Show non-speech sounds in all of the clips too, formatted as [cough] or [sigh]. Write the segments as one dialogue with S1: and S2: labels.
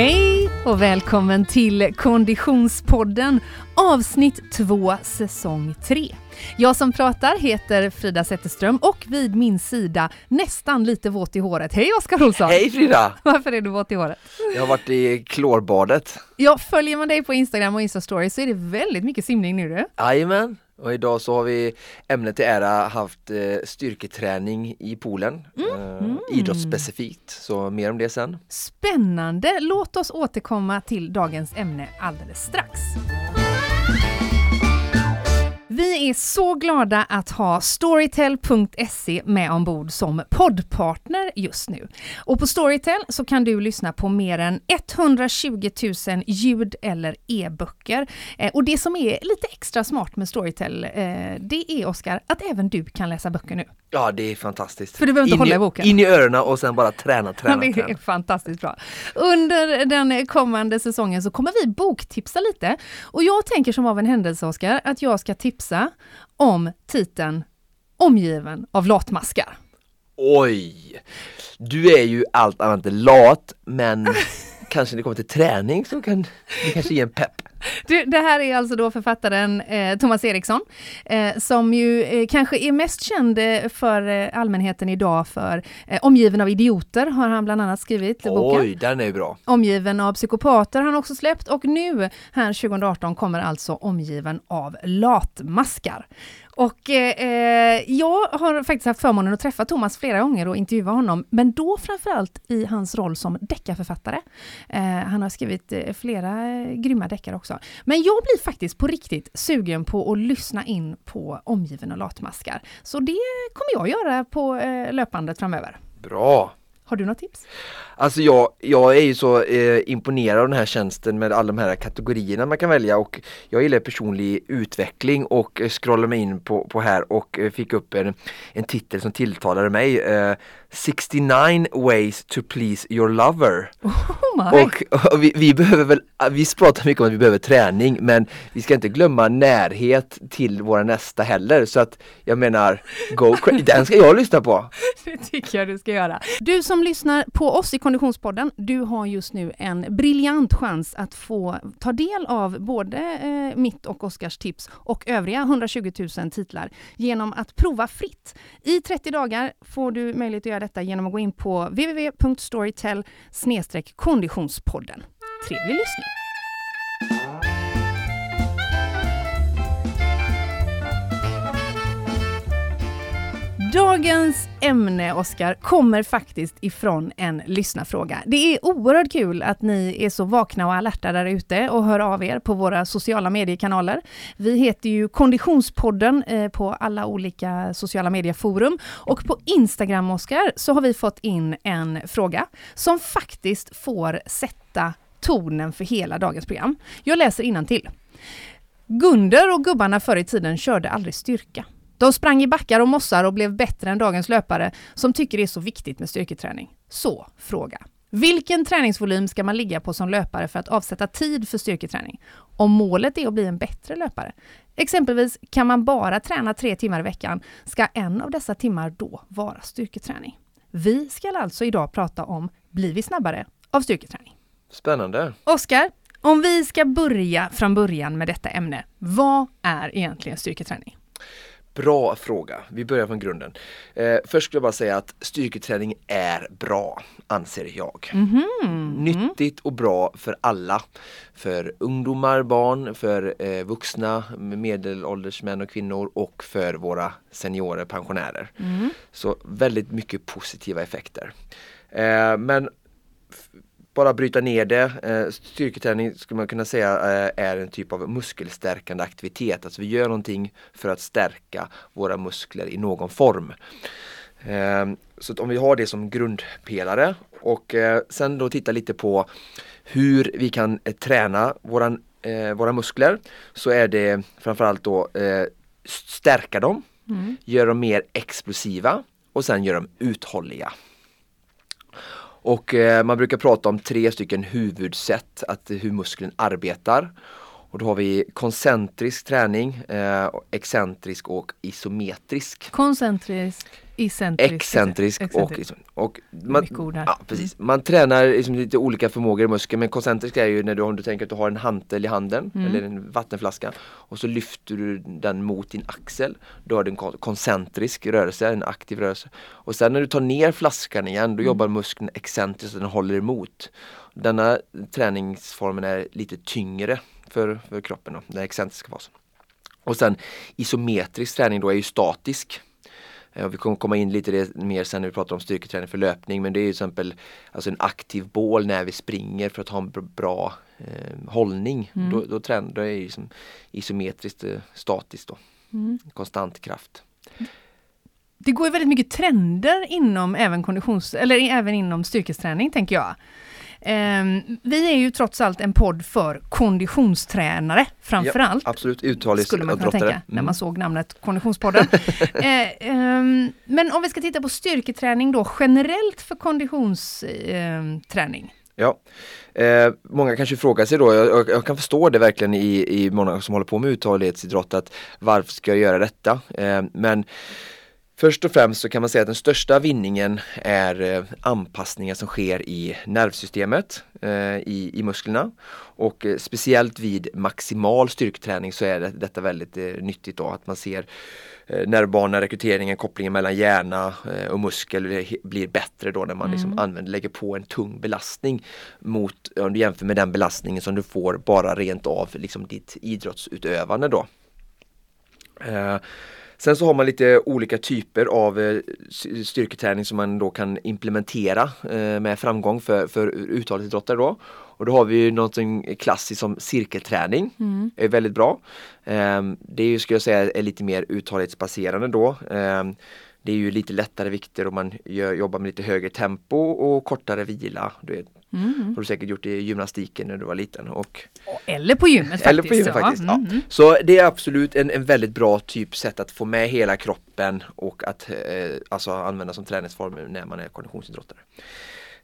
S1: Hej och välkommen till Konditionspodden avsnitt 2 säsong 3. Jag som pratar heter Frida Zetterström och vid min sida nästan lite våt i håret. Hej Oskar Olsson!
S2: Hej Frida! [laughs]
S1: Varför är du våt i håret?
S2: Jag har varit i klorbadet.
S1: Ja, följer man dig på Instagram och Instastory så är det väldigt mycket simning nu du.
S2: Jajamän! Och idag så har vi ämnet till ära haft eh, styrketräning i poolen. Mm. Eh, idrottsspecifikt, så mer om det sen.
S1: Spännande! Låt oss återkomma till dagens ämne alldeles strax. Vi är så glada att ha Storytel.se med ombord som poddpartner just nu. Och på Storytel så kan du lyssna på mer än 120 000 ljud eller e-böcker. Eh, och det som är lite extra smart med Storytel, eh, det är Oskar, att även du kan läsa böcker nu.
S2: Ja, det är fantastiskt.
S1: För du behöver inte
S2: in
S1: hålla
S2: i,
S1: boken.
S2: In i öronen och sen bara träna, träna, [laughs]
S1: det är
S2: träna.
S1: fantastiskt bra. Under den kommande säsongen så kommer vi boktipsa lite. Och jag tänker som av en händelse, Oskar, att jag ska tipsa om titeln Omgiven av latmaskar.
S2: Oj! Du är ju allt annat än lat, men [laughs] kanske när det kommer till träning så kan det kanske ge en pepp.
S1: Du, det här är alltså då författaren eh, Thomas Eriksson, eh, som ju eh, kanske är mest känd eh, för eh, allmänheten idag för eh, Omgiven av idioter har han bland annat skrivit boken.
S2: Oj, den är bra.
S1: Omgiven av psykopater har han också släppt och nu här 2018 kommer alltså Omgiven av latmaskar. Och eh, jag har faktiskt haft förmånen att träffa Thomas flera gånger och intervjua honom, men då framförallt i hans roll som deckarförfattare. Eh, han har skrivit eh, flera eh, grymma deckare också. Men jag blir faktiskt på riktigt sugen på att lyssna in på Omgiven och latmaskar. Så det kommer jag göra på eh, löpandet framöver.
S2: Bra!
S1: Har du något tips?
S2: Alltså jag, jag är ju så eh, imponerad av den här tjänsten med alla de här kategorierna man kan välja och jag gillar personlig utveckling och eh, scrollade mig in på, på här och eh, fick upp en, en titel som tilltalade mig. Eh, 69 ways to please your lover.
S1: Oh.
S2: Och, och vi, vi behöver väl, vi pratar mycket om att vi behöver träning men vi ska inte glömma närhet till våra nästa heller så att jag menar, go cra- [laughs] den ska jag lyssna på.
S1: Det tycker jag du ska göra. Du som lyssnar på oss i Konditionspodden, du har just nu en briljant chans att få ta del av både eh, mitt och Oskars tips och övriga 120 000 titlar genom att prova fritt. I 30 dagar får du möjlighet att göra detta genom att gå in på www.storytel konditionspodden. Trevlig lyssning! Dagens ämne, Oskar, kommer faktiskt ifrån en lyssnarfråga. Det är oerhört kul att ni är så vakna och alerta där ute och hör av er på våra sociala mediekanaler. Vi heter ju Konditionspodden eh, på alla olika sociala medieforum och på Instagram, Oskar, så har vi fått in en fråga som faktiskt får sätta tonen för hela dagens program. Jag läser till. Gunder och gubbarna förr i tiden körde aldrig styrka. De sprang i backar och mossar och blev bättre än dagens löpare som tycker det är så viktigt med styrketräning. Så, fråga. Vilken träningsvolym ska man ligga på som löpare för att avsätta tid för styrketräning? Om målet är att bli en bättre löpare. Exempelvis kan man bara träna tre timmar i veckan, ska en av dessa timmar då vara styrketräning? Vi ska alltså idag prata om Blir vi snabbare av styrketräning?
S2: Spännande.
S1: Oskar, om vi ska börja från början med detta ämne, vad är egentligen styrketräning?
S2: Bra fråga. Vi börjar från grunden. Eh, först skulle jag bara säga att styrketräning är bra, anser jag.
S1: Mhm.
S2: Nyttigt och bra för alla. För ungdomar, barn, för eh, vuxna, medelålders män och kvinnor och för våra seniorer, pensionärer.
S1: Mm.
S2: Så väldigt mycket positiva effekter. Eh, men bara bryta ner det. Eh, styrketräning skulle man kunna säga eh, är en typ av muskelstärkande aktivitet. Alltså vi gör någonting för att stärka våra muskler i någon form. Eh, så om vi har det som grundpelare och sen då titta lite på hur vi kan träna våran, våra muskler så är det framförallt då stärka dem,
S1: Mm.
S2: göra dem mer explosiva och sen göra dem uthålliga. Och eh, man brukar prata om tre stycken huvudsätt att hur muskeln arbetar. Och då har vi koncentrisk träning, eh, excentrisk och isometrisk.
S1: Koncentrisk, Excentrisk.
S2: Excentrisk.
S1: Excentrisk.
S2: Och, och man, ja, precis. man tränar liksom lite olika förmågor i muskeln men koncentrisk är ju när du, om du tänker att du har en hantel i handen
S1: Mm.
S2: eller en vattenflaska och så lyfter du den mot din axel. Då har du en kon- koncentrisk rörelse, en aktiv rörelse. Och sen när du tar ner flaskan igen
S1: Mm.
S2: då jobbar muskeln excentriskt så den håller emot. Denna träningsformen är lite tyngre för, för kroppen, då, den excentriska fasen. Och sen isometrisk träning då är ju statisk. Och Vi kommer komma in lite det mer sen när vi pratar om styrketräning för löpning men det är ju till exempel alltså en aktiv bål när vi springer för att ha en br- bra eh, hållning.
S1: Mm.
S2: Då, då, trän- då är det ju som isometriskt eh, statiskt då.
S1: Mm.
S2: Konstant kraft.
S1: Det går ju väldigt mycket trender inom även konditions eller även inom styrketräning tänker jag. Ehm, vi är ju trots allt en podd för konditionstränare framförallt.
S2: Absolut,
S1: Skulle man kunna
S2: uthållighetsidrottare.
S1: tänka när
S2: Mm.
S1: man såg namnet Konditionspodden. [laughs] eh, ehm, men om vi ska titta på styrketräning då generellt för konditionsträning.
S2: Ja. Eh, många kanske frågar sig då, jag, jag, jag kan förstå det verkligen i, i många som håller på med uthållighetsidrott att varför ska jag göra detta? Eh, men Först och främst så kan man säga att den största vinningen är eh, anpassningar som sker i nervsystemet eh, i, i musklerna. Och eh, speciellt vid maximal styrketräning så är det, detta väldigt nyttigt då att man ser nervbana, rekryteringen, kopplingen mellan hjärna och muskel blir bättre då när man liksom använder, lägger på en tung belastning mot, om du jämför med den belastningen som du får bara rent av liksom ditt idrottsutövande då. Sen så har man lite olika typer av eh, styrketräning som man då kan implementera eh, med framgång för, för uthållighetsidrottare då. Och då har vi ju något klassiskt som cirkelträning. är väldigt bra. Ehm, Det är ju, skulle jag säga, är lite mer uthållighetsbaserande då. Det är ju lite lättare vikter och man gör, jobbar med lite högre tempo och kortare vila. Du vet, har du säkert gjort det i gymnastiken när du var liten. Och
S1: Eller på gymmet faktiskt.
S2: eller på gymmet
S1: ja.
S2: faktiskt. Ja.
S1: Mm.
S2: Så det är absolut en, en väldigt bra typ sätt att få med hela kroppen och att eh, alltså använda som träningsform när man är konditionsidrottare.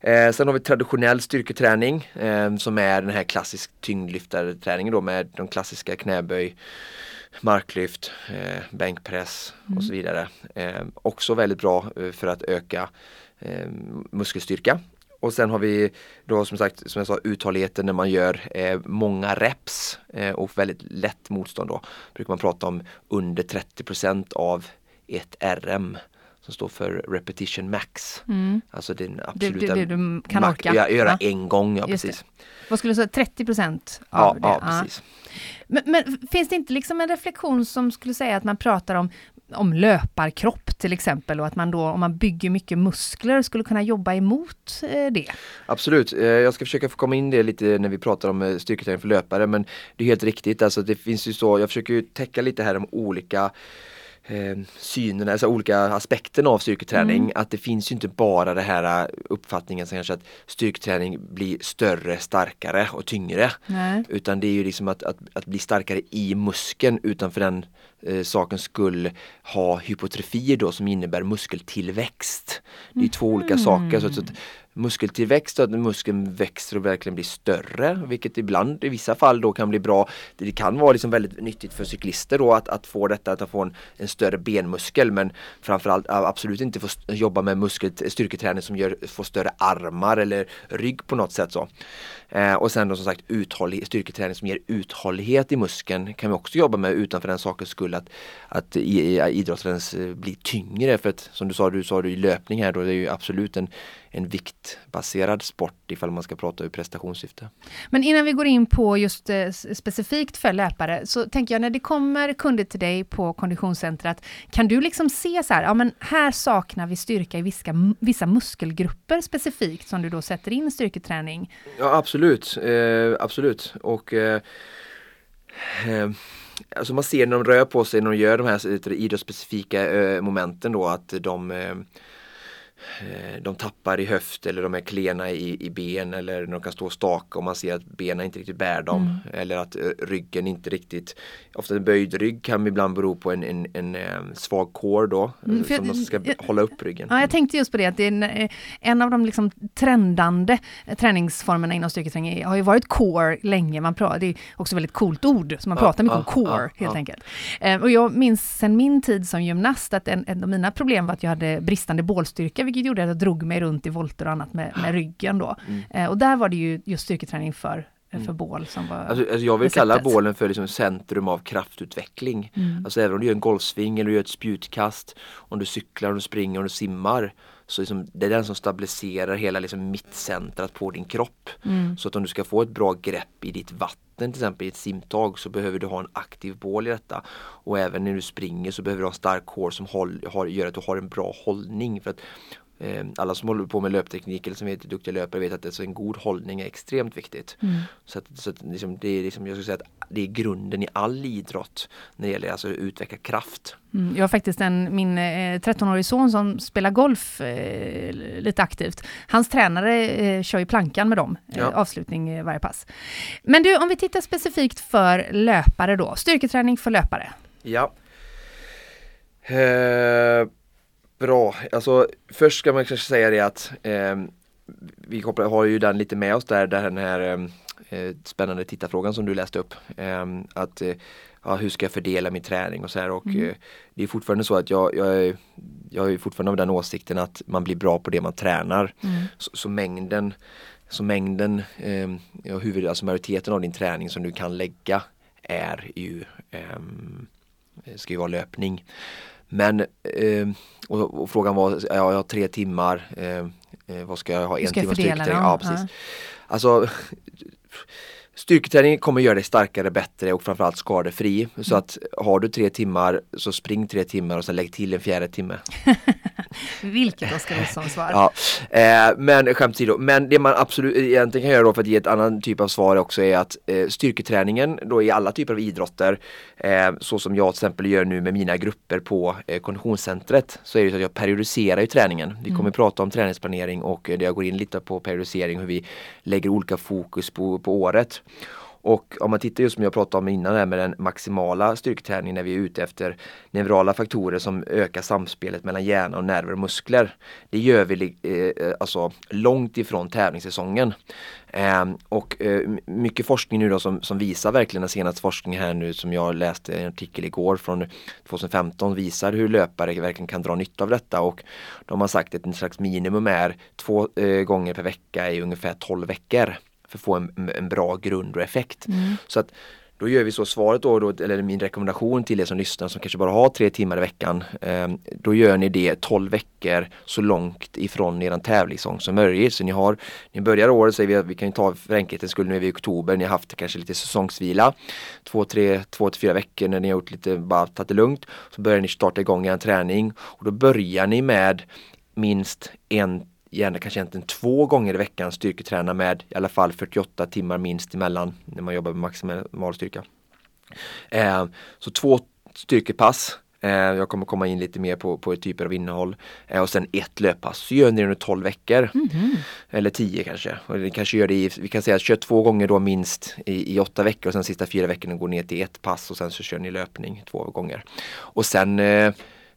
S2: Eh, sen har vi traditionell styrketräning eh, som är den här klassisk tyngdlyftarträningen då med de klassiska knäböj, marklyft, eh, bänkpress och så vidare. Eh, också väldigt bra eh, för att öka eh, muskelstyrka. Och sen har vi då som sagt, som jag sa, uthålligheten när man gör eh, många reps eh, och väldigt lätt motstånd då. Brukar man prata om under 30% av ett RM som står för repetition max. Alltså den absoluta
S1: det du kan
S2: max-
S1: orka.
S2: Ja, göra
S1: Ja.
S2: en gång, ja
S1: Just det.
S2: precis.
S1: Vad skulle du säga, 30 procent av
S2: Ja,
S1: det?
S2: ja, precis.
S1: Men, men finns det inte liksom en reflektion som skulle säga att man pratar om, om löparkropp till exempel och att man då, om man bygger mycket muskler, skulle kunna jobba emot eh, det?
S2: Absolut, Eh, jag ska försöka få komma in det lite när vi pratar om eh, styrketräning för löpare men det är helt riktigt, alltså det finns ju så, jag försöker ju täcka lite här om olika eh, synen, alltså olika aspekterna av styrketräning. Att det finns ju inte bara det här eh, uppfattningen kanske att styrketräning blir större, starkare och tyngre.
S1: Nej.
S2: Utan det är ju liksom att, att, att bli starkare i muskeln utan för den eh, sakens skull ha hypotrofi då som innebär muskeltillväxt. Det är två olika saker. Så så att muskeltillväxt, att muskeln växer och verkligen blir större, vilket ibland i vissa fall då kan bli bra. Det kan vara liksom väldigt nyttigt för cyklister då att, att få detta, att få en, en större benmuskel men framförallt absolut inte få jobba med muskel, styrketräning som gör, får större armar eller rygg på något sätt så. Eh, och sen då som sagt uthållig, styrketräning som ger uthållighet i muskeln kan vi också jobba med utan för den sakens skull att, att i, eh, blir tyngre för att som du sa, du sa du i löpning här då, det är ju absolut en, en viktbaserad sport ifall man ska prata ur prestationssyfte.
S1: Men innan vi går in på just eh, specifikt för löpare, så tänker jag när det kommer kunder till dig på konditionscentret, kan du liksom se så här, ja men här saknar vi styrka i vissa, vissa muskelgrupper specifikt som du då sätter in styrketräning?
S2: Ja absolut, eh, absolut. Och eh, eh, Alltså man ser när de rör på sig, när de gör de här idrottsspecifika eh, momenten då att de de tappar i höft eller de är klena i, i ben eller de kan stå och staka och man ser att benen inte riktigt bär dem. Mm. Eller att uh, ryggen inte riktigt, ofta en böjd rygg kan ibland bero på en, en, en, en svag core då. Mm, som jag, man ska jag, hålla upp ryggen.
S1: Ja, jag tänkte just på det att det är en, en av de liksom trendande träningsformerna inom styrketräning har ju varit core länge. Man pratar, det är också väldigt coolt ord, så man pratar mycket ja, om core ja, helt enkelt. Och jag minns sen min tid som gymnast att en, en av mina problem var att jag hade bristande bålstyrka vilket gjorde att jag drog mig runt i volter och annat med, med ryggen då. Mm. Eh, och där var det ju just styrketräning för eh, för mm. bål som var
S2: alltså, alltså Jag vill kalla bålen för liksom centrum av kraftutveckling. Mm. Alltså även om du gör en golfsving eller du gör ett spjutkast, om du cyklar, om du springer, om du simmar. Så liksom, det är den som stabiliserar hela liksom mittcentrat på din kropp. Mm. Så att om du ska få ett bra grepp i ditt vatten till exempel i ett simtag så behöver du ha en aktiv bål i detta. Och även när du springer så behöver du ha en stark core som håll, har, gör att du har en bra hållning. För att alla som håller på med löpteknik eller som är duktiga löpare vet att alltså en god hållning är extremt viktigt. Mm. Så, att, så att liksom, det är liksom, jag skulle säga att det är grunden i all idrott när det gäller alltså att utveckla kraft.
S1: Mm, jag har faktiskt en, min eh, 13-årige son som spelar golf eh, lite aktivt. Hans tränare eh, kör ju plankan med dem, eh, ja. avslutning varje pass. Men du, om vi tittar specifikt för löpare då, styrketräning för löpare.
S2: Ja. Eh, Bra, alltså först ska man kanske säga det att eh, vi kopplar, har ju den lite med oss där, där den här ehm, eh, spännande tittarfrågan som du läste upp. Ehm, eh, att ja, hur ska jag fördela min träning och så här och mm. Eh, det är fortfarande så att jag, jag, är, jag är fortfarande av den åsikten att man blir bra på det man tränar. Mm. Så, så, mängden, så mängden eh, huvud, alltså majoriteten av din träning som du kan lägga är ju eh, ska ju vara löpning. Men eh, och, och, frågan var, ja, jag har tre timmar, eh, eh vad ska jag ha? En timme styrketräning? Ja, precis. Ja. Alltså Styrketräning kommer göra dig starkare, bättre och framförallt skadefri. Mm. Så att har du tre timmar så spring tre timmar och sen lägg till en fjärde timme. [laughs]
S1: Vilket Oskar Olsson-svar.
S2: ja, eh, men skämt åsido. Men det man absolut egentligen kan göra då för att ge ett annan typ av svar också är att eh, styrketräningen då i alla typer av idrotter eh, så som jag till exempel gör nu med mina grupper på eh, konditionscentret så är det så att jag periodiserar ju träningen. Vi kommer mm. prata om träningsplanering och eh, jag går in lite på periodisering hur vi lägger olika fokus på, på året. Och om man tittar just som jag pratade om innan här med den maximala styrketräningen när vi är ute efter neurala faktorer som ökar samspelet mellan hjärna och nerver och muskler. Det gör vi eh, eh, alltså långt ifrån tävlingssäsongen. Eh, och eh, mycket forskning nu då som, som visar verkligen den senaste forskningen här nu som jag läste en artikel igår från 2015 visar hur löpare verkligen kan dra nytta av detta och de har sagt att en slags minimum är två eh, gånger per vecka i ungefär 12 veckor för att få en, en bra grund och effekt. Mm. Så att då gör vi så svaret då, då, eller min rekommendation till er som lyssnar som kanske bara har tre timmar i veckan. Eh, då gör ni det 12 veckor så långt ifrån er tävlingssäsong som möjligt. Så ni har, ni börjar året, säger vi att vi kan ta för enkelhetens skull, nu är vi i oktober, ni har haft kanske lite säsongsvila. Två, tre, två till fyra veckor när ni har gjort lite, bara tagit det lugnt. Så börjar ni starta igång er träning och då börjar ni med minst en gärna kanske egentligen två gånger i veckan styrketräna med i alla fall 48 timmar minst emellan när man jobbar med maximal styrka. Eh, så två styrkepass eh, jag kommer komma in lite mer på, på typer av innehåll. Eh, och sen ett löppass. Så gör ni det under 12 veckor. Mm -hmm. Eller 10 kanske. Och ni kanske gör det i, vi kan säga att kör två gånger då minst i, i åtta veckor och sen sista fyra veckorna går ner till ett pass och sen så kör ni löpning två gånger. Och sen eh,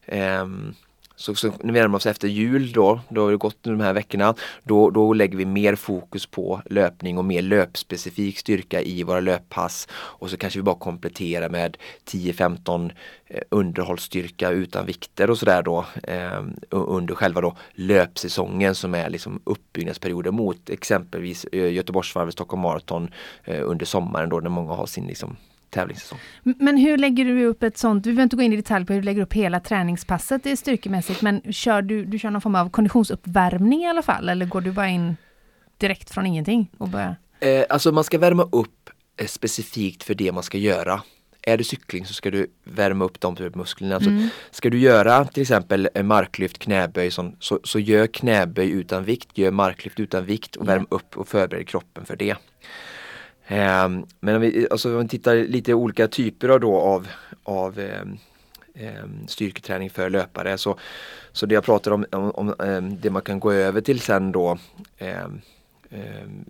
S2: ehm, så, så när vi närmar oss efter jul då, då har det gått de här veckorna, då, då lägger vi mer fokus på löpning och mer löpspecifik styrka i våra löppass. Och så kanske vi bara kompletterar med 10-15 eh, underhållsstyrka utan vikter och sådär då eh, under själva då löpsäsongen som är liksom uppbyggnadsperioden mot exempelvis eh, Göteborgsvarvet, Stockholm Marathon eh, under sommaren då när många har sin liksom tävlingssäsong.
S1: Men hur lägger du upp ett sånt, vi behöver inte gå in i detalj på hur du lägger upp hela träningspasset styrkemässigt, men kör du, du kör någon form av konditionsuppvärmning i alla fall, eller går du bara in direkt från ingenting och börjar?
S2: Eh, alltså man ska värma upp eh, specifikt för det man ska göra. Är det cykling så ska du värma upp de musklerna. Alltså, mm. Ska du göra till exempel marklyft, knäböj som, så, så gör knäböj utan vikt, gör marklyft utan vikt och värm upp och förbered kroppen för det. Eh, men om vi, alltså, om vi tittar lite olika typer av, då av, av eh, eh, styrketräning för löpare. Så, så det jag pratar om, om, om eh, det man kan gå över till sen då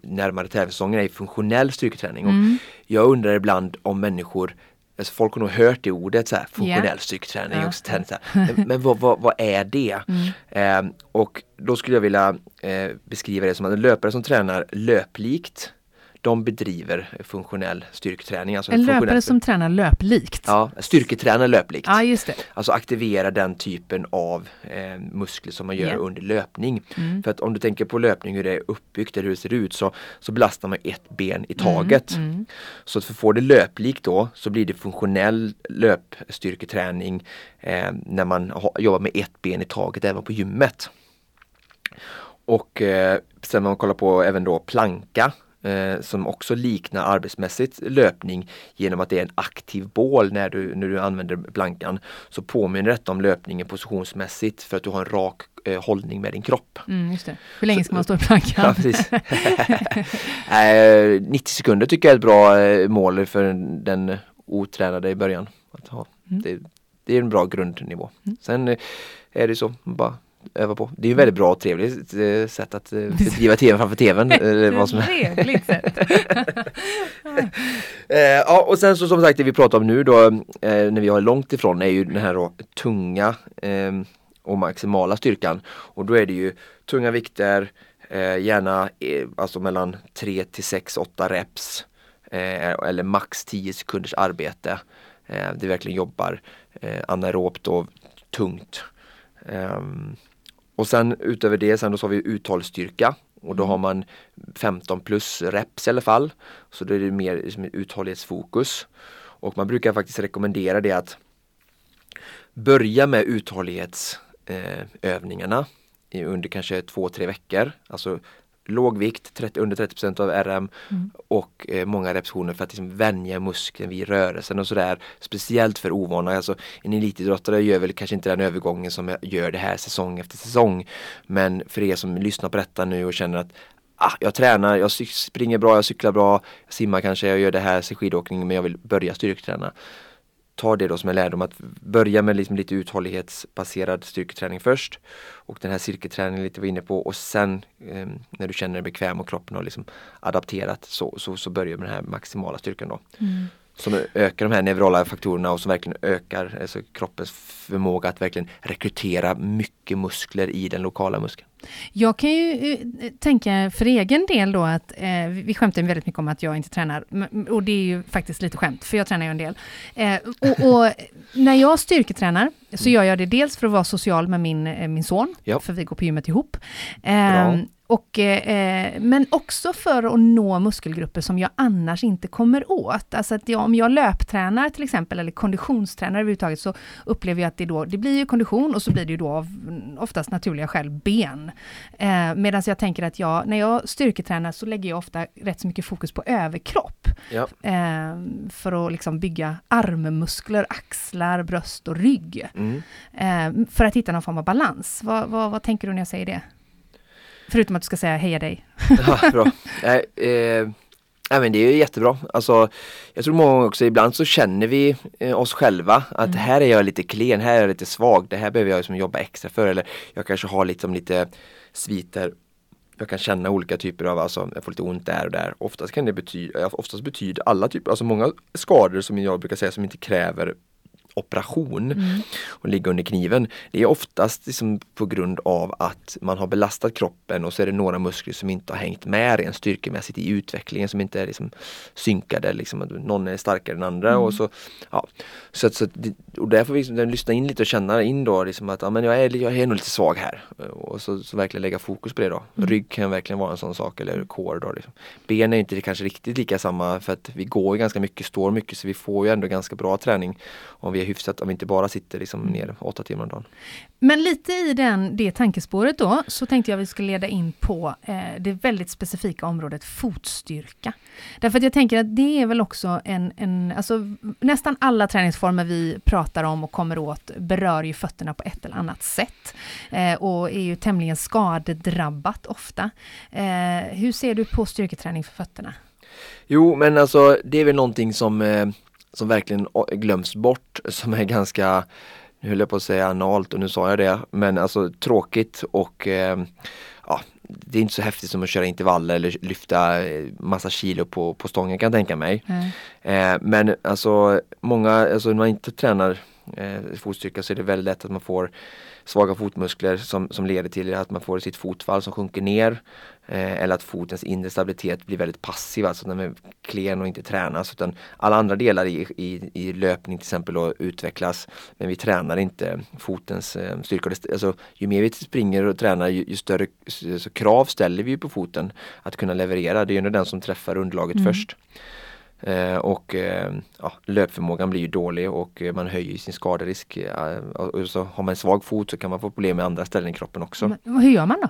S2: närmare tävlingssäsongen är funktionell styrketräning.
S1: Mm.
S2: Och jag undrar ibland om människor Alltså folk har nog hört det ordet så här, funktionell
S1: Yeah.
S2: styrketräning.
S1: Ja.
S2: Och så här, men men vad, vad, vad är det? [laughs]
S1: Mm.
S2: Eh, och då skulle jag vilja eh, beskriva det som att en löpare som tränar löplikt de bedriver funktionell styrketräning. Alltså
S1: En löpare som tränar löplikt.
S2: Ja, styrketränar löplikt.
S1: Ja, just det.
S2: Alltså aktivera den typen av eh, muskler som man gör
S1: Ja.
S2: under löpning.
S1: Mm.
S2: För att om du tänker på löpning hur det är uppbyggt eller hur det ser ut så, så belastar man ett ben i taget.
S1: Mm.
S2: Så att för att få det löplikt då så blir det funktionell löpstyrketräning eh, när man ha, jobbar med ett ben i taget även på gymmet. Och eh, sen om man kollar på även då planka eh, som också liknar arbetsmässigt löpning genom att det är en aktiv bål när du, när du använder plankan så påminner detta om löpningen positionsmässigt för att du har en rak eh, hållning med din kropp.
S1: Mm. Hur länge ska man stå i plankan?
S2: Ja, precis. [laughs] eh, 90 sekunder tycker jag är ett bra eh, mål för den otränade i början. Att ha.
S1: Mm.
S2: Det, det är en bra grundnivå. Sen eh, är det så, bara öva på. Det är ju väldigt bra och trevligt eh, sätt att eh, bedriva tv framför tvn. [laughs] eller vad som är.
S1: Trevligt sätt. [laughs]
S2: Eh, ja och sen så som sagt det vi pratar om nu då eh, när vi har långt ifrån är ju den här då, tunga eh, och maximala styrkan. Och då är det ju tunga vikter, eh, gärna eh, alltså mellan 3 till 6, 8 reps eh, eller max 10 sekunders arbete. Eh, det verkligen jobbar eh, anaerobt och tungt. Ehm, och sen utöver det sen då så har vi uthålligstyrka och då har man 15 plus reps i alla fall. Så då är det mer liksom uthållighetsfokus. Och man brukar faktiskt rekommendera det att börja med uthållighetsövningarna i- under kanske två, tre veckor. Alltså låg vikt, 30, under 30 av RM
S1: Mm.
S2: och eh, många repetitioner för att liksom vänja muskeln vid rörelsen och sådär. Speciellt för ovana. Alltså, en elitidrottare gör väl kanske inte den övergången som jag gör det här säsong efter säsong. Men för er som lyssnar på detta nu och känner att ah, jag tränar, jag springer bra, jag cyklar bra, jag simmar kanske, jag gör det här, skidåkning men jag vill börja styrketräna. Ta det då som en lärdom att börja med liksom lite uthållighetsbaserad styrketräning först och den här cirkelträningen lite var inne på och sen eh, när du känner dig bekväm och kroppen har liksom adapterat så, så, så börjar med den här maximala styrkan då.
S1: Mm.
S2: Som ökar de här neurala faktorerna och som verkligen ökar alltså kroppens förmåga att verkligen rekrytera mycket muskler i den lokala muskeln.
S1: Jag kan ju eh, tänka för egen del då att eh, vi skämtar väldigt mycket om att jag inte tränar och det är ju faktiskt lite skämt för jag tränar ju en del. Eh, och, och [laughs] när jag styrketränar så gör jag det dels för att vara social med min, eh, min son,
S2: Ja.
S1: för vi går på gymmet ihop. Eh, och, eh, men också för att nå muskelgrupper som jag annars inte kommer åt. Alltså att jag, om jag löptränar till exempel, eller konditionstränar överhuvudtaget, så upplever jag att det då, det blir ju kondition och så blir det då av oftast naturliga skäl ben. Eh, Medan jag tänker att jag, när jag styrketränar så lägger jag ofta rätt så mycket fokus på överkropp.
S2: Ja.
S1: Eh, för att liksom bygga armmuskler, axlar, bröst och rygg.
S2: Mm.
S1: Eh, för att hitta någon form av balans. Vad, vad, vad tänker du när jag säger det? Förutom att du ska säga heja dig. [laughs]
S2: Ja, bra. Nej, eh, nej, men det är ju jättebra. Alltså, jag tror många gånger också, ibland så känner vi eh, oss själva att
S1: Mm.
S2: här är jag lite klen, här är jag lite svag, det här behöver jag liksom jobba extra för. Eller jag kanske har liksom lite sviter jag kan känna olika typer av, alltså jag får lite ont där och där. Oftast kan det betyda, oftast betyder alla typer, alltså många skador som jag brukar säga som inte kräver operation
S1: Mm.
S2: och ligga under kniven. Det är oftast liksom på grund av att man har belastat kroppen och så är det några muskler som inte har hängt med rent styrkemässigt i utvecklingen som inte är liksom synkade. Liksom, att någon är starkare än andra och så ja. så, att, så att, och där får vi liksom lyssna in lite och känna in då liksom att ja, men jag, är, jag är nog lite svag här och så, så verkligen lägga fokus på det då. Rygg kan verkligen vara en sån sak eller core då. Liksom. Ben är inte kanske riktigt lika samma för att vi går ganska mycket, står mycket så vi får ju ändå ganska bra träning om vi är hyfsat, om vi inte bara sitter liksom ner åtta timmar om dagen.
S1: Men lite i den, det tankespåret då, så tänkte jag vi skulle leda in på eh, det väldigt specifika området fotstyrka. Därför att jag tänker att det är väl också en, en alltså nästan alla träningsformer vi pratar om och kommer åt berör ju fötterna på ett eller annat sätt. Eh, och är ju tämligen skadedrabbat ofta. Eh, hur ser du på styrketräning för fötterna?
S2: Jo men alltså det är väl någonting som eh, som verkligen glöms bort, som är ganska nu höll jag på att säga analt och nu sa jag det, men alltså tråkigt och eh, ja, det är inte så häftigt som att köra intervaller eller lyfta eh, massa kilo på, på stången kan jag tänka mig. Mm. Eh, men alltså många, alltså när man inte tränar eh, fotstyrka så är det väldigt lätt att man får svaga fotmuskler som, som leder till att man får sitt fotfall som sjunker ner eller att fotens inre stabilitet blir väldigt passiv, alltså den är klen och inte tränas utan alla andra delar i, i, i löpning till exempel då, utvecklas men vi tränar inte fotens eh, styrka. Alltså, ju mer vi springer och tränar ju, ju större alltså, krav ställer vi på foten att kunna leverera. Det är ju den som träffar underlaget mm. först. Eh, och eh, ja, löpförmågan blir ju dålig och man höjer sin skaderisk. Eh, och så har man en svag fot så kan man få problem med andra ställen i kroppen också.
S1: Men, hur gör man då?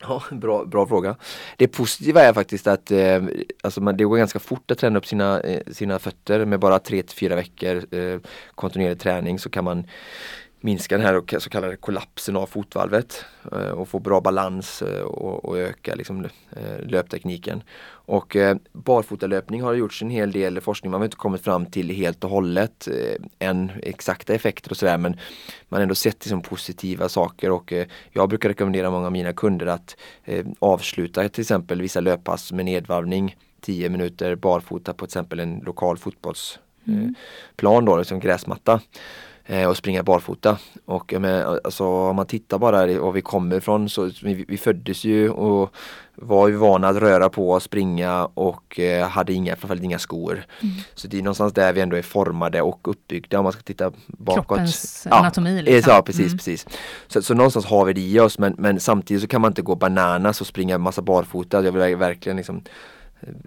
S2: Ja, bra, bra fråga. Det positiva är faktiskt att eh, alltså man, det går ganska fort att träna upp sina, eh, sina fötter med bara 3 till 4 veckor eh, kontinuerlig träning så kan man minska den här så kallade kollapsen av fotvalvet eh, och få bra balans eh, och, och öka liksom eh, löptekniken. Och barfotalöpning har gjorts en hel del forskning, man har inte kommit fram till helt och hållet än exakta effekter och sådär men man har ändå sett liksom positiva saker och jag brukar rekommendera många av mina kunder att avsluta till exempel vissa löppass med nedvarvning 10 minuter barfota på till exempel en lokal fotbollsplan mm. då, liksom gräsmatta och springa barfota. Och men, alltså, om man tittar bara var vi kommer ifrån så vi, vi föddes ju och var ju vana att röra på och springa och eh, hade inga, framförallt inga skor. Mm. Så det är någonstans där vi ändå är formade och uppbyggda om man ska titta bakåt.
S1: Kroppens ja, anatomi. Liksom.
S2: Ja, precis, mm. precis. Så, så någonstans har vi det i oss men, men samtidigt så kan man inte gå bananas och springa massa barfota. Jag vill verkligen liksom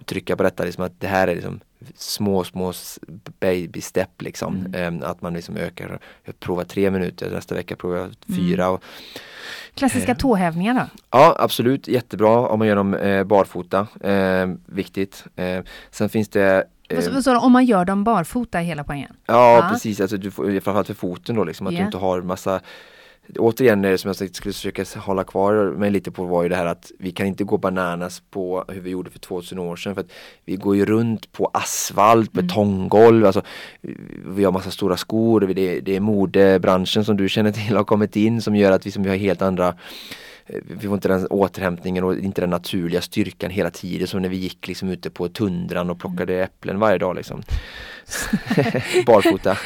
S2: trycka på detta, liksom att det här är liksom små, små baby step liksom. Mm. Ehm, att man liksom ökar, jag provar tre minuter, nästa vecka provar jag fyra. Mm. Och,
S1: Klassiska eh, tåhävningar då?
S2: Ja absolut, jättebra om man gör dem eh, barfota. Eh, viktigt. Eh, sen finns det
S1: sa du, om man gör dem barfota hela poängen?
S2: Ja, ah. precis, alltså du får, framförallt för foten då liksom, att yeah. du inte har massa återigen det som jag skulle försöka hålla kvar mig lite på var ju det här att vi kan inte gå bananas på hur vi gjorde för 2000 år sedan för att vi går ju runt på asfalt, mm. betonggolv, alltså, vi har massa stora skor, det, det är modebranschen som du känner till har kommit in som gör att vi, som vi har helt andra Eh, vi får inte den återhämtningen och inte den naturliga styrkan hela tiden som när vi gick liksom ute på tundran och plockade mm. äpplen varje dag liksom. [laughs] [laughs] Barfota.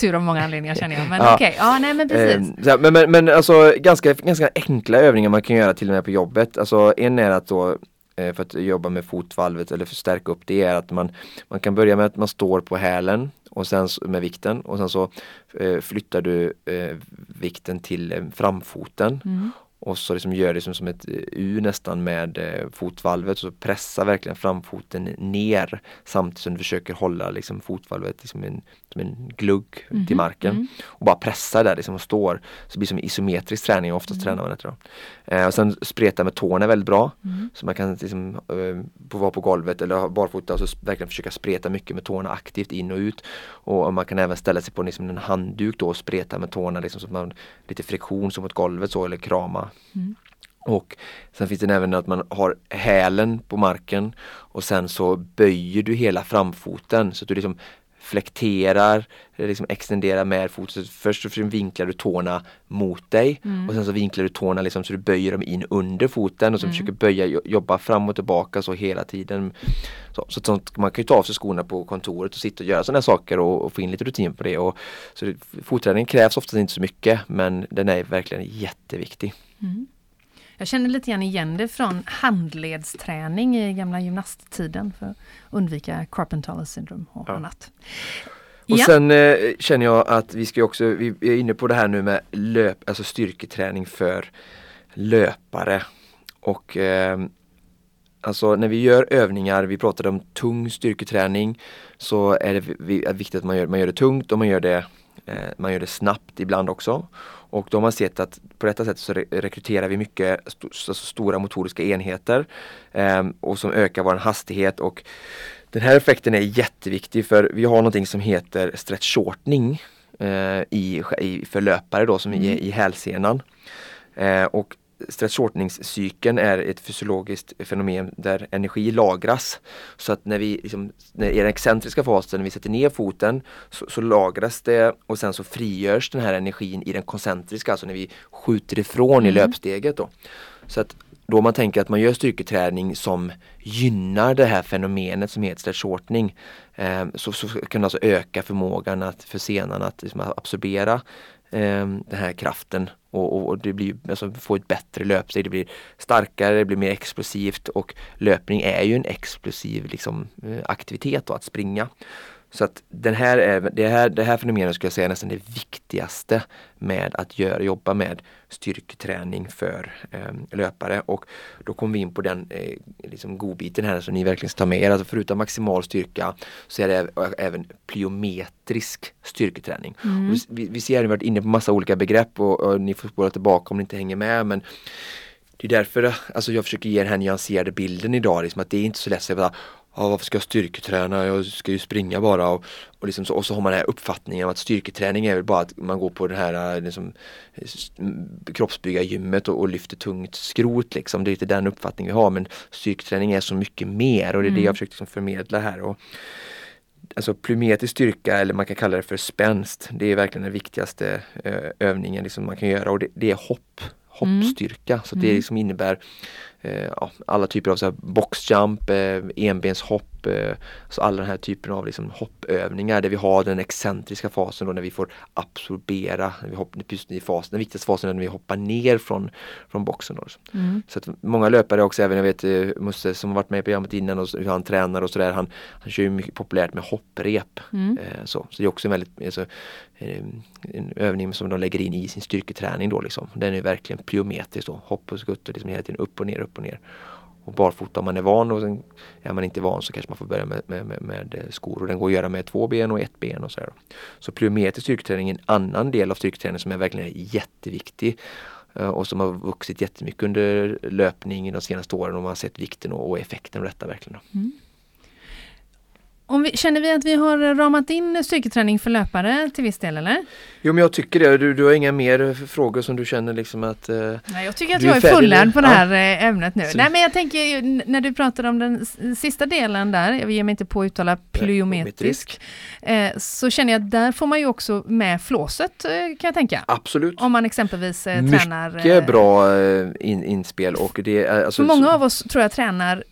S1: Tur av många anledningar känner jag, men ja. okej, okay. ja nej men precis.
S2: Eh, men, men, men alltså ganska, ganska enkla övningar man kan göra till och med på jobbet. Alltså en är att då eh, för att jobba med fotvalvet eller förstärka upp det är att man, man kan börja med att man står på hälen och sen med vikten och sen så eh, flyttar du eh, vikten till eh, framfoten mm och så liksom gör det som, som ett U nästan med eh, fotvalvet så pressa verkligen framfoten ner samtidigt som du försöker hålla liksom, fotvalvet liksom en, som en glugg mm -hmm. till marken. Mm. Och bara pressa där liksom och står. Så det blir som isometrisk träning, oftast mm. tränar man det. Eh, och sen spreta med tårna väldigt bra. Mm. Så man kan liksom, eh, vara på golvet eller barfota och så verkligen försöka spreta mycket med tårna aktivt in och ut. Och man kan även ställa sig på liksom en handduk då och spreta med tårna liksom, så att man lite friktion som mot golvet så eller krama Mm. Och sen finns det även att man har hälen på marken och sen så böjer du hela framfoten så att du liksom flekterar, liksom extenderar med foten. Först så vinklar du tårna mot dig mm. och sen så vinklar du tårna liksom så du böjer dem in under foten och så mm. försöker böja, jobba fram och tillbaka så hela tiden. Så, så sånt, man kan ta av sig skorna på kontoret och sitta och göra sådana saker och, och, få in lite rutin på det. Och, så fotträning krävs oftast inte så mycket men den är verkligen jätteviktig. Mm.
S1: Jag känner lite grann igen det från handledsträning i gamla gymnasttiden för att undvika carpenter syndrom och ja. annat.
S2: Och ja. sen eh, känner jag att vi ska också, vi är inne på det här nu med löp, alltså styrketräning för löpare. Och eh, Alltså när vi gör övningar, vi pratade om tung styrketräning, så är det viktigt att man gör, man gör det tungt och man gör det, eh, man gör det snabbt ibland också. Och då har sett att på detta sätt så rekryterar vi mycket st alltså stora motoriska enheter eh, och som ökar vår hastighet och den här effekten är jätteviktig för vi har någonting som heter stretch shortening eh, i, i, för löpare då som mm. i, i hälsenan. Eh, och stretchshortningscykeln är ett fysiologiskt fenomen där energi lagras. Så att när vi, liksom, när i den excentriska fasen, när vi sätter ner foten så, så, lagras det och sen så frigörs den här energin i den koncentriska, alltså när vi skjuter ifrån mm. i löpsteget. Då. Så att då man tänker att man gör styrketräning som gynnar det här fenomenet som heter stretchshortning eh, så, så kan det alltså öka förmågan att, för senan att liksom, absorbera eh, den här kraften och, och, och, det blir, alltså, få ett bättre löpsteg. Det blir starkare, det blir mer explosivt och löpning är ju en explosiv liksom, eh, aktivitet då, att springa. Så att den här är, det, här, det här fenomenet skulle jag säga är nästan det viktigaste med att göra, jobba med styrketräning för eh, löpare. Och då kommer vi in på den eh, liksom godbiten här som ni verkligen ska ta med er. Alltså förutom maximal styrka så är det även plyometrisk styrketräning. Mm. Vi, vi ser, att vi varit inne på massa olika begrepp och, och ni får spåra tillbaka om ni inte hänger med. men det är därför alltså jag försöker ge den här nyanserade bilden idag, liksom att det är inte så lätt att säga ja, varför ska jag styrketräna? Jag ska ju springa bara. Och, och, liksom så, och så har man den här uppfattningen om att styrketräning är väl bara att man går på det här äh, liksom, kroppsbyggargymmet och, och lyfter tungt skrot. Liksom. Det är lite den uppfattningen vi har men styrketräning är så mycket mer och det är mm. det jag försöker liksom förmedla här. Och, alltså plyometrisk styrka eller man kan kalla det för spänst. Det är verkligen den viktigaste övningen liksom man kan göra och det, det är hopp hoppstyrka. Mm. Så det liksom innebär eh, alla typer av så här boxjump, eh, enbenshopp, eh, alltså alla den här typen av liksom hoppövningar där vi har den excentriska fasen då när vi får absorbera, när vi hoppar, i fasen, den viktigaste fasen är när vi hoppar ner från, från boxen. Då. Mm. Så att många löpare också, även jag vet eh, Musse som varit med i programmet innan och hur han tränar och sådär, han, han kör ju mycket populärt med hopprep. Mm. Eh, så. så det är också en väldigt alltså, en övning som de lägger in i sin styrketräning då liksom. Den är verkligen plyometrisk då, hopp och skutt och liksom hela tiden upp och ner, upp och ner. Och barfota om man är van och sen är man inte van så kanske man får börja med, med, med, med eh, skor och den går att göra med två ben och ett ben och sådär. Så plyometrisk styrketräning är en annan del av styrketräning som är verkligen jätteviktig eh, och som har vuxit jättemycket under löpning de senaste åren och man har sett vikten och, och effekten av detta verkligen. Mm.
S1: Om vi, känner vi att vi har ramat in styrketräning för löpare till viss del eller?
S2: Jo men jag tycker det. Du, du har inga mer frågor som du känner liksom att uh,
S1: Nej jag tycker att jag är, är fullärd på det här ja. Eh, ämnet nu. Så. Nej men jag tänker när du pratar om den sista delen där, jag ger mig inte på att uttala plyometrisk, eh, så känner jag att där får man ju också med flåset eh, kan jag tänka.
S2: Absolut.
S1: Om man exempelvis eh,
S2: Mycket
S1: tränar.
S2: Mycket bra in, inspel och det är
S1: alltså, Många av oss tror jag tränar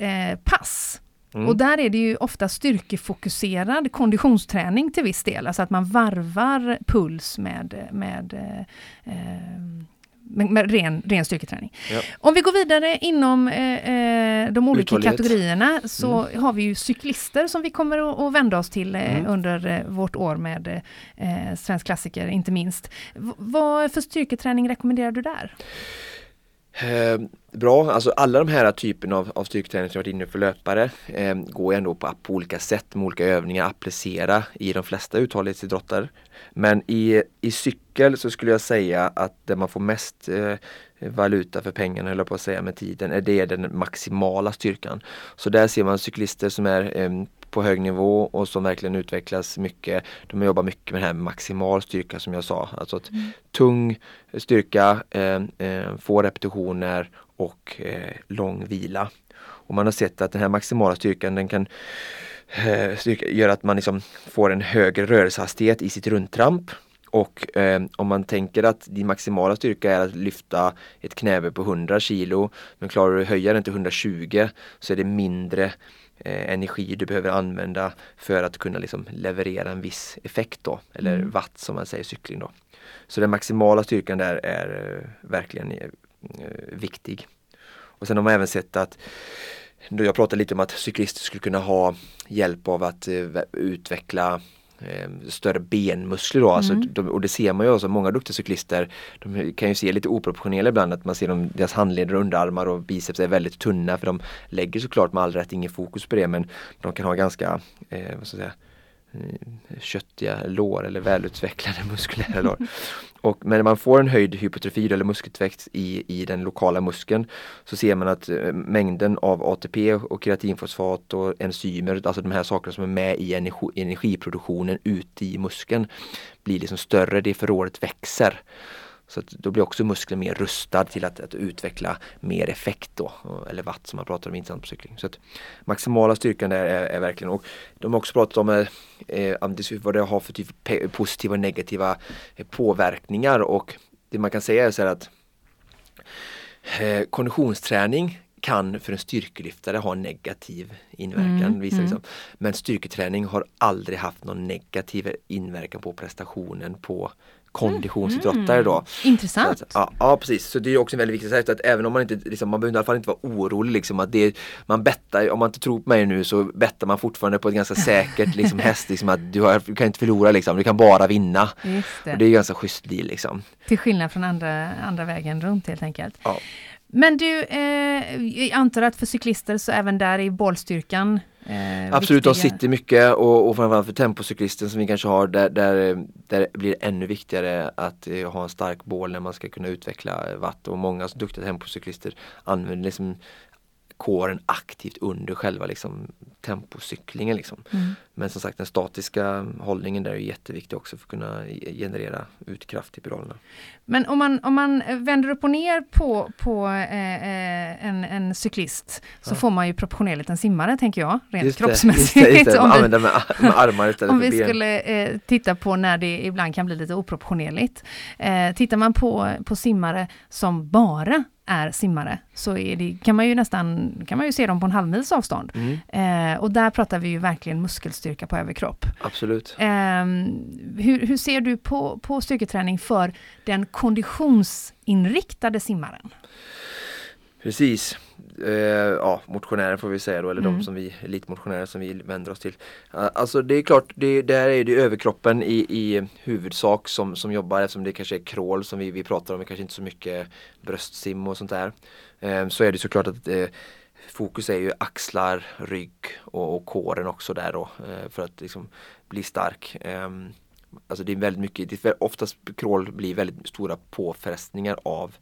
S1: pass Mm. Och där är det ju ofta styrkefokuserad konditionsträning till viss del, alltså att man varvar puls med, med eh, med, med ren, ren styrketräning. Ja. Om vi går vidare inom eh, eh de olika kategorierna så mm. har vi ju cyklister som vi kommer att, vända oss till eh, mm. under eh, vårt år med eh, Svensk klassiker inte minst. V vad för styrketräning rekommenderar du där?
S2: Bra, alltså alla de här typerna av, av styrketräning som jag varit inne för löpare eh, går ändå på, på olika sätt med olika övningar att applicera i de flesta uthållighetsidrotter. Men i, i cykel så skulle jag säga att det man får mest eh, valuta för pengarna, eller på att säga med tiden, är det den maximala styrkan. Så där ser man cyklister som är eh, på hög nivå och som verkligen utvecklas mycket. De jobbar mycket med det här maximal styrka som jag sa. Alltså att mm. tung styrka, eh, eh, få repetitioner och lång vila. Och man har sett att den här maximala styrkan den kan styrka, göra att man liksom får en högre rörelsehastighet i sitt rundtramp. Och eh, om man tänker att din maximala styrka är att lyfta ett knäböj på 100 kilo men klarar du att höja den till 120 så är det mindre eh, energi du behöver använda för att kunna liksom leverera en viss effekt då, eller mm. watt som man säger i cykling då. Så den maximala styrkan där är eh, verkligen eh, viktig. Och sen har man även sett att jag pratade lite om att cyklister skulle kunna ha hjälp av att eh, utveckla eh, större benmuskler då. Alltså, mm. de, och det ser man ju också, många duktiga cyklister de kan ju se lite oproportionerliga ibland att man ser dem, deras handleder och underarmar och biceps är väldigt tunna för de lägger såklart med all rätt ingen fokus på det men de kan ha ganska, eh, vad ska jag säga, Eh, köttiga lår eller välutvecklade [laughs] muskulära lår. Och, men när man får en höjd hypotrofi eller muskeltväxt i, i den lokala muskeln så ser man att eh, mängden av ATP och kreatinfosfat och enzymer, alltså de här sakerna som är med i energi, energiproduktionen ute i muskeln blir liksom större, det förrådet växer. Så att då blir också muskeln mer rustad till att, att utveckla mer effekt då, eller watt som man pratar om intressant på cykling. Så att maximala styrkan där är, är verkligen, och de har också pratat om eh, eh vad det har för typ positiva och negativa eh, påverkningar och det man kan säga är så här att eh, konditionsträning kan för en styrkelyftare ha negativ inverkan. Mm, visar liksom. Men styrketräning har aldrig haft någon negativ inverkan på prestationen på konditionsidrottare då. Mm.
S1: Intressant.
S2: Att, ja, ja, precis, så det är också väldigt viktigt att, att även om man inte, liksom, man behöver i alla fall inte vara orolig liksom att det, man bettar, om man inte tror på mig nu så bettar man fortfarande på ett ganska säkert liksom, [laughs] häst liksom att du, har, du kan inte förlora liksom, du kan bara vinna. Det. Och det är ganska schysst deal liksom.
S1: Till skillnad från andra, andra vägen runt helt enkelt. Ja. Men du, eh, jag antar att för cyklister så även där är bollstyrkan
S2: eh, Absolut, viktiga. de sitter mycket och, och framförallt för tempocyklisten som vi kanske har där, där, där blir det ännu viktigare att eh, ha en stark bål när man ska kunna utveckla watt och många duktiga tempocyklister använder liksom kåren aktivt under själva liksom, tempocyklingen. Liksom. Mm. Men som sagt den statiska hållningen där är jätteviktig också för att kunna generera ut kraft i pedalerna.
S1: Men om man, om man vänder upp och ner på, på eh, eh en, en cyklist så ja. får man ju proportionerligt en simmare tänker jag, rent just kroppsmässigt. Just
S2: det, just det. [laughs] om med, med armar istället
S1: Om vi ben. skulle eh, titta på när det ibland kan bli lite oproportionerligt. Eh, tittar man på, på simmare som bara är simmare så är det, kan man ju nästan kan man ju se dem på en halvmils avstånd. Mm. Eh, och där pratar vi ju verkligen muskelstyrka på överkropp.
S2: Absolut.
S1: Eh, hur, hur ser du på, på styrketräning för den konditionsinriktade simmaren?
S2: Precis. Eh, ja, motionärer får vi säga då, eller mm. de som vi, elitmotionärer som vi vänder oss till. Alltså det är klart, det, där är det överkroppen i, i huvudsak som, som jobbar eftersom det kanske är crawl som vi, vi pratar om, kanske inte så mycket bröstsim och sånt där. Eh, så är det såklart att eh, fokus är ju axlar, rygg och, och kåren också där då eh, för att liksom bli stark. Ehm, alltså det är väldigt mycket, det är oftast crawl blir väldigt stora påfrestningar av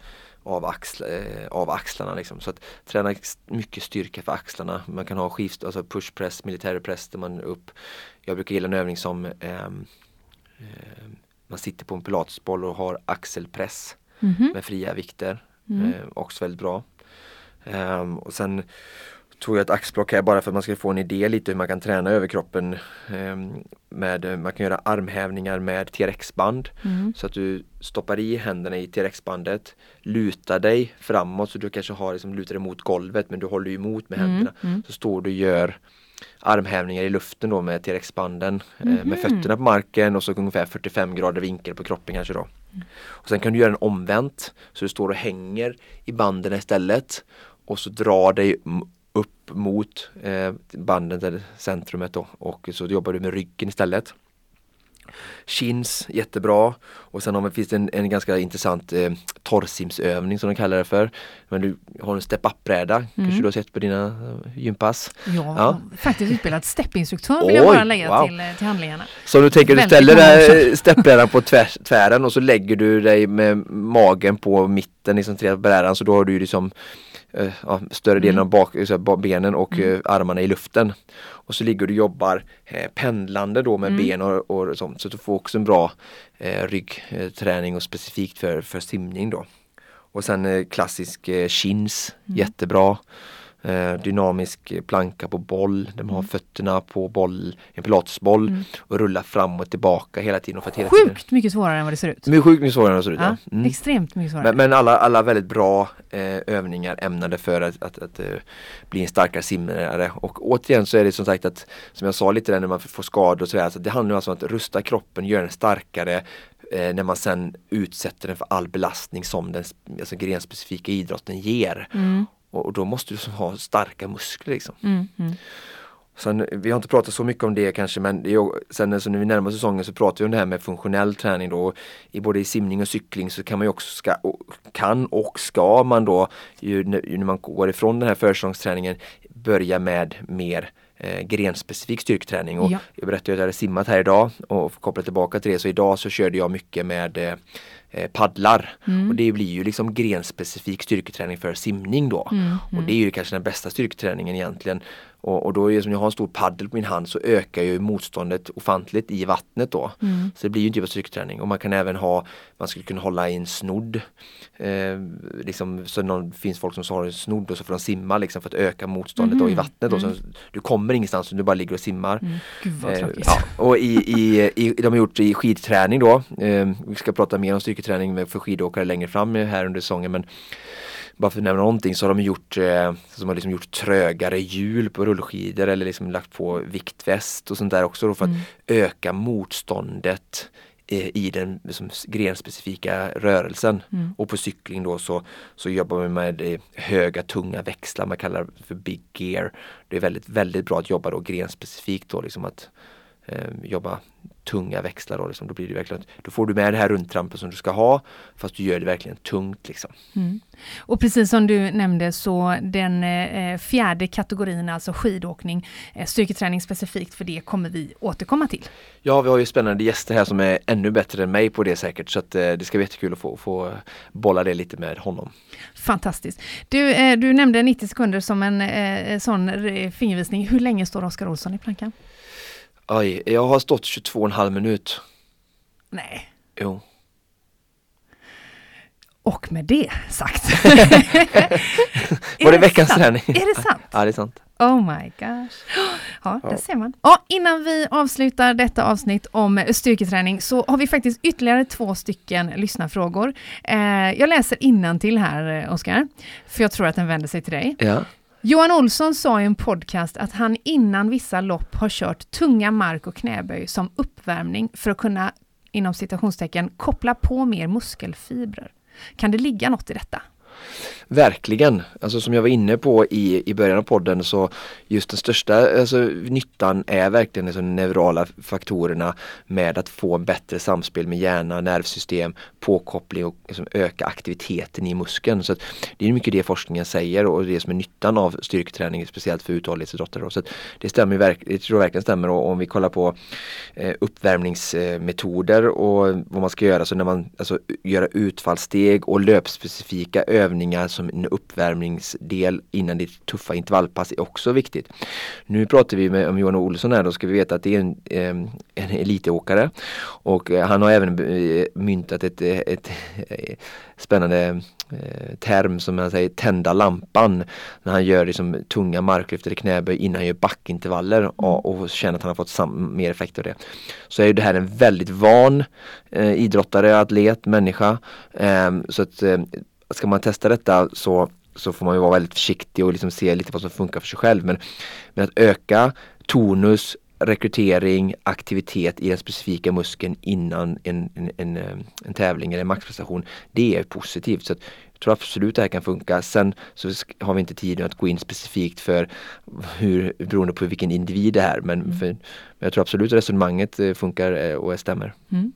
S2: av, axl, eh, av axlarna. Liksom. Så att träna mycket styrka för axlarna. Man kan ha skift, alltså pushpress, militärpress där man upp. Jag brukar gilla en övning som eh, eh, man sitter på en pilatesboll och har axelpress mm -hmm. med fria vikter. Mm. Eh, också väldigt bra. Um, och sen tog jag ett axplock här bara för att man ska få en idé lite hur man kan träna överkroppen. Ehm, med, man kan göra armhävningar med TRX-band. Mm. Så att du stoppar i händerna i TRX-bandet, lutar dig framåt så du kanske har liksom, lutar dig mot golvet men du håller emot med mm. händerna. Mm. Så står du och gör armhävningar i luften då med TRX-banden mm. med mhm. fötterna på marken och så ungefär 45 grader vinkel på kroppen kanske då. Mm. Och Sen kan du göra en omvänt så du står och hänger i banden istället och så drar dig upp mot eh, bandet eller centrumet då och så jobbar du med ryggen istället. Chins, jättebra. Och sen har vi, finns det en, en ganska intressant eh, torrsimsövning som de kallar det för. Men du har en step-up-bräda, mm. kanske du har sett på dina eh, gympass?
S1: Ja, ja. faktiskt utbildad steppinstruktör vill jag bara lägga wow. till, eh, till handlingarna.
S2: Så du tänker du ställer stepbrädan på tvär, tvären och så lägger du dig med magen på mitten, liksom tre brädan så då har du liksom eh, ja, större delen av bak, så, benen och mm. eh, armarna i luften. Och så ligger du och jobbar eh, pendlande då med mm. ben och, och sånt så du får också en bra eh, ryggträning och specifikt för, för simning då. Och sen eh, klassisk eh, chins, mm. jättebra eh, dynamisk planka på boll. De har mm. fötterna på boll, en pilatesboll mm. och rullar fram och tillbaka hela tiden. För att hela
S1: sjukt tiden. mycket svårare än vad det ser ut.
S2: Men sjukt mycket svårare än vad det ser ut, ja.
S1: ja. Mm. Extremt mycket svårare.
S2: Men, men, alla, alla väldigt bra eh, övningar ämnade för att, att, att uh, bli en starkare simmare. Och återigen så är det som sagt att, som jag sa lite där när man får skador och sådär, alltså det handlar alltså om att rusta kroppen, göra den starkare eh, när man sen utsätter den för all belastning som den alltså grenspecifika idrotten ger. Mm. Och, då måste du ha starka muskler liksom. Mm, mm. Sen, vi har inte pratat så mycket om det kanske men det är, sen alltså, när vi närmar oss säsongen så pratar vi om det här med funktionell träning då. I både i simning och cykling så kan man ju också, ska, och, kan och ska man då ju, när man går ifrån den här försäsongsträningen börja med mer eh, grenspecifik styrketräning. Och ja. Jag berättade att jag hade simmat här idag och kopplat tillbaka till det så idag så körde jag mycket med eh, paddlar.
S1: Mm.
S2: Och det blir ju liksom grenspecifik styrketräning för simning då.
S1: Mm,
S2: Och det är ju kanske den bästa styrketräningen egentligen. Och, och då är det som jag har en stor paddel på min hand så ökar ju motståndet ofantligt i vattnet då.
S1: Mm.
S2: Så det blir ju en typ av styrketräning och man kan även ha, man skulle kunna hålla i en snodd. Eh, liksom, så någon, finns folk som har en snodd och så får de simma liksom för att öka motståndet då, i
S1: Mhm.
S2: vattnet. Då, så
S1: Mm.
S2: du kommer ingenstans, du bara ligger och simmar.
S1: Mm. Gud vad
S2: Eh, ja, och i, i, i, de har gjort i skidträning då. Eh, vi ska prata mer om styrketräning för skidåkare längre fram här under säsongen. Men bara för att nämna någonting så har de gjort, eh, som har liksom gjort trögare hjul på rullskidor eller liksom lagt på viktväst och sånt där också för att
S1: Mm.
S2: öka motståndet eh, i den liksom, grenspecifika rörelsen.
S1: Mm.
S2: Och på cykling då så, så jobbar man med eh, höga tunga växlar, man kallar det för big gear. Det är väldigt, väldigt bra att jobba då grenspecifikt då liksom att eh, jobba tunga växlar då, liksom. då blir det verkligen, då får du med det här rundtrampen som du ska ha fast du gör det verkligen tungt liksom.
S1: Mm. Och precis som du nämnde så den eh, fjärde kategorin, alltså skidåkning, eh, styrketräning specifikt för det kommer vi återkomma till.
S2: Ja, vi har ju spännande gäster här som är ännu bättre än mig på det säkert så att eh, det ska bli jättekul att få, få bolla det lite med honom.
S1: Fantastiskt. Du, eh, du nämnde 90 sekunder som en eh, sån fingervisning. Hur länge står Oskar Olsson i plankan?
S2: Oj, jag har stått 22,5 minut.
S1: Nej.
S2: Jo.
S1: Och med det sagt. [laughs] [laughs]
S2: Var det veckans
S1: sant?
S2: träning?
S1: Är det sant?
S2: Ja, det är sant.
S1: Oh my gosh. Ja, där
S2: Ja.
S1: ser man. Ja, innan vi avslutar detta avsnitt om styrketräning så har vi faktiskt ytterligare två stycken lyssnarfrågor. Eh, jag läser till här, eh, Oskar, för jag tror att den vänder sig till dig.
S2: Ja.
S1: Johan Olsson sa i en podcast att han innan vissa lopp har kört tunga mark och knäböj som uppvärmning för att kunna, inom citationstecken, koppla på mer muskelfibrer. Kan det ligga något i detta?
S2: Verkligen, alltså som jag var inne på i, i början av podden så just den största alltså, nyttan är verkligen de neurala faktorerna med att få en bättre samspel med hjärna, nervsystem, påkoppling och liksom, öka aktiviteten i muskeln. Så att det är mycket det forskningen säger och det som är nyttan av styrketräning, speciellt för uthållighetsidrottare. Så att det stämmer verk, det tror jag verkligen stämmer och om vi kollar på eh, uppvärmningsmetoder och vad man ska göra, så när man alltså, göra utfallssteg och löpspecifika övningar som en uppvärmningsdel innan ditt tuffa intervallpass är också viktigt. Nu pratar vi med, om Johan Olsson här, då ska vi veta att det är en, em, en elitåkare och eh, han har även eh, myntat ett, eh, ett, eh, spännande eh, term som han säger tända lampan när han gör liksom tunga marklyft eller knäböj innan han gör backintervaller och, och känner att han har fått sam, mer effekt av det. Så är det här en väldigt van eh, idrottare, atlet, människa. Ehm, så att eh, ska man testa detta så, så får man ju vara väldigt försiktig och liksom se lite vad som funkar för sig själv. Men, men att öka tonus, rekrytering, aktivitet i den specifika muskeln innan en, en, en, eh, en tävling eller en maxprestation. Det är positivt. Så jag tror absolut det här kan funka. Sen så har vi inte tiden att gå in specifikt för hur, beroende på vilken individ det är. Men, för, men jag tror absolut resonemanget eh, funkar eh, och stämmer.
S1: Mm.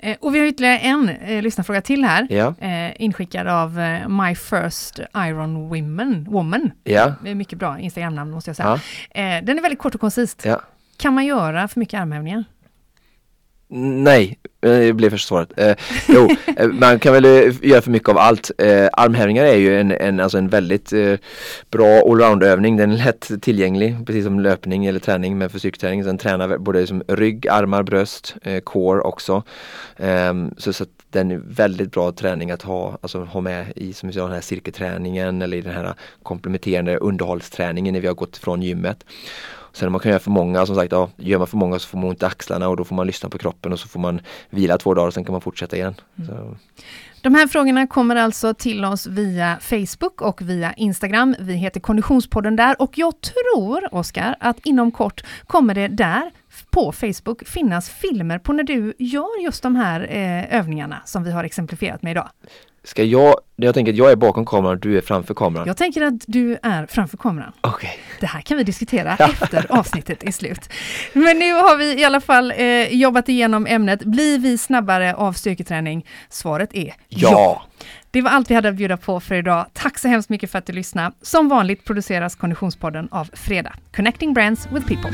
S1: Eh, och vi har ytterligare en eh, lyssnarfråga till här,
S2: Ja,
S1: eh, inskickad av eh, My First Iron Woman. Woman.
S2: ja,
S1: är mycket bra Instagramnamn måste jag säga.
S2: ja,
S1: Eh, den är väldigt kort och koncist. Kan man göra för mycket armhävningar?
S2: Nej, eh, det blev för svårt. Eh, jo, eh, man kan väl eh, göra för mycket av allt. Eh, armhävningar är ju en, en, alltså en väldigt eh, bra allround-övning. Den är lätt tillgänglig, precis som löpning eller träning, med fysikträning. Den Sen tränar både som rygg, armar, bröst, eh, core också. Ehm, så, så att den är väldigt bra träning att ha, alltså, ha med i som vi den här cirkelträningen eller i den här komplementerande underhållsträningen när vi har gått från gymmet. Sen om man kan göra för många, som sagt, ja, gör man för många så får man ont i axlarna och då får man lyssna på kroppen och så får man vila två dagar och sen kan man fortsätta igen. Så,
S1: De här frågorna kommer alltså till oss via Facebook och via Instagram. Vi heter Konditionspodden där och jag tror, Oskar, att inom kort kommer det där på Facebook finnas filmer på när du gör just de här eh, övningarna som vi har exemplifierat med idag.
S2: ska jag, jag tänker att jag är bakom kameran och du är framför kameran.
S1: Jag tänker att du är framför kameran.
S2: Okej,
S1: Det här kan vi diskutera [laughs] efter avsnittet är slut. Men nu har vi i alla fall eh, jobbat igenom ämnet. Blir vi snabbare av styrketräning? Svaret är
S2: ja.
S1: Det var allt vi hade att bjuda på för idag. Tack så hemskt mycket för att du lyssnade. Som vanligt produceras Konditionspodden av Freda. Connecting Brands with People.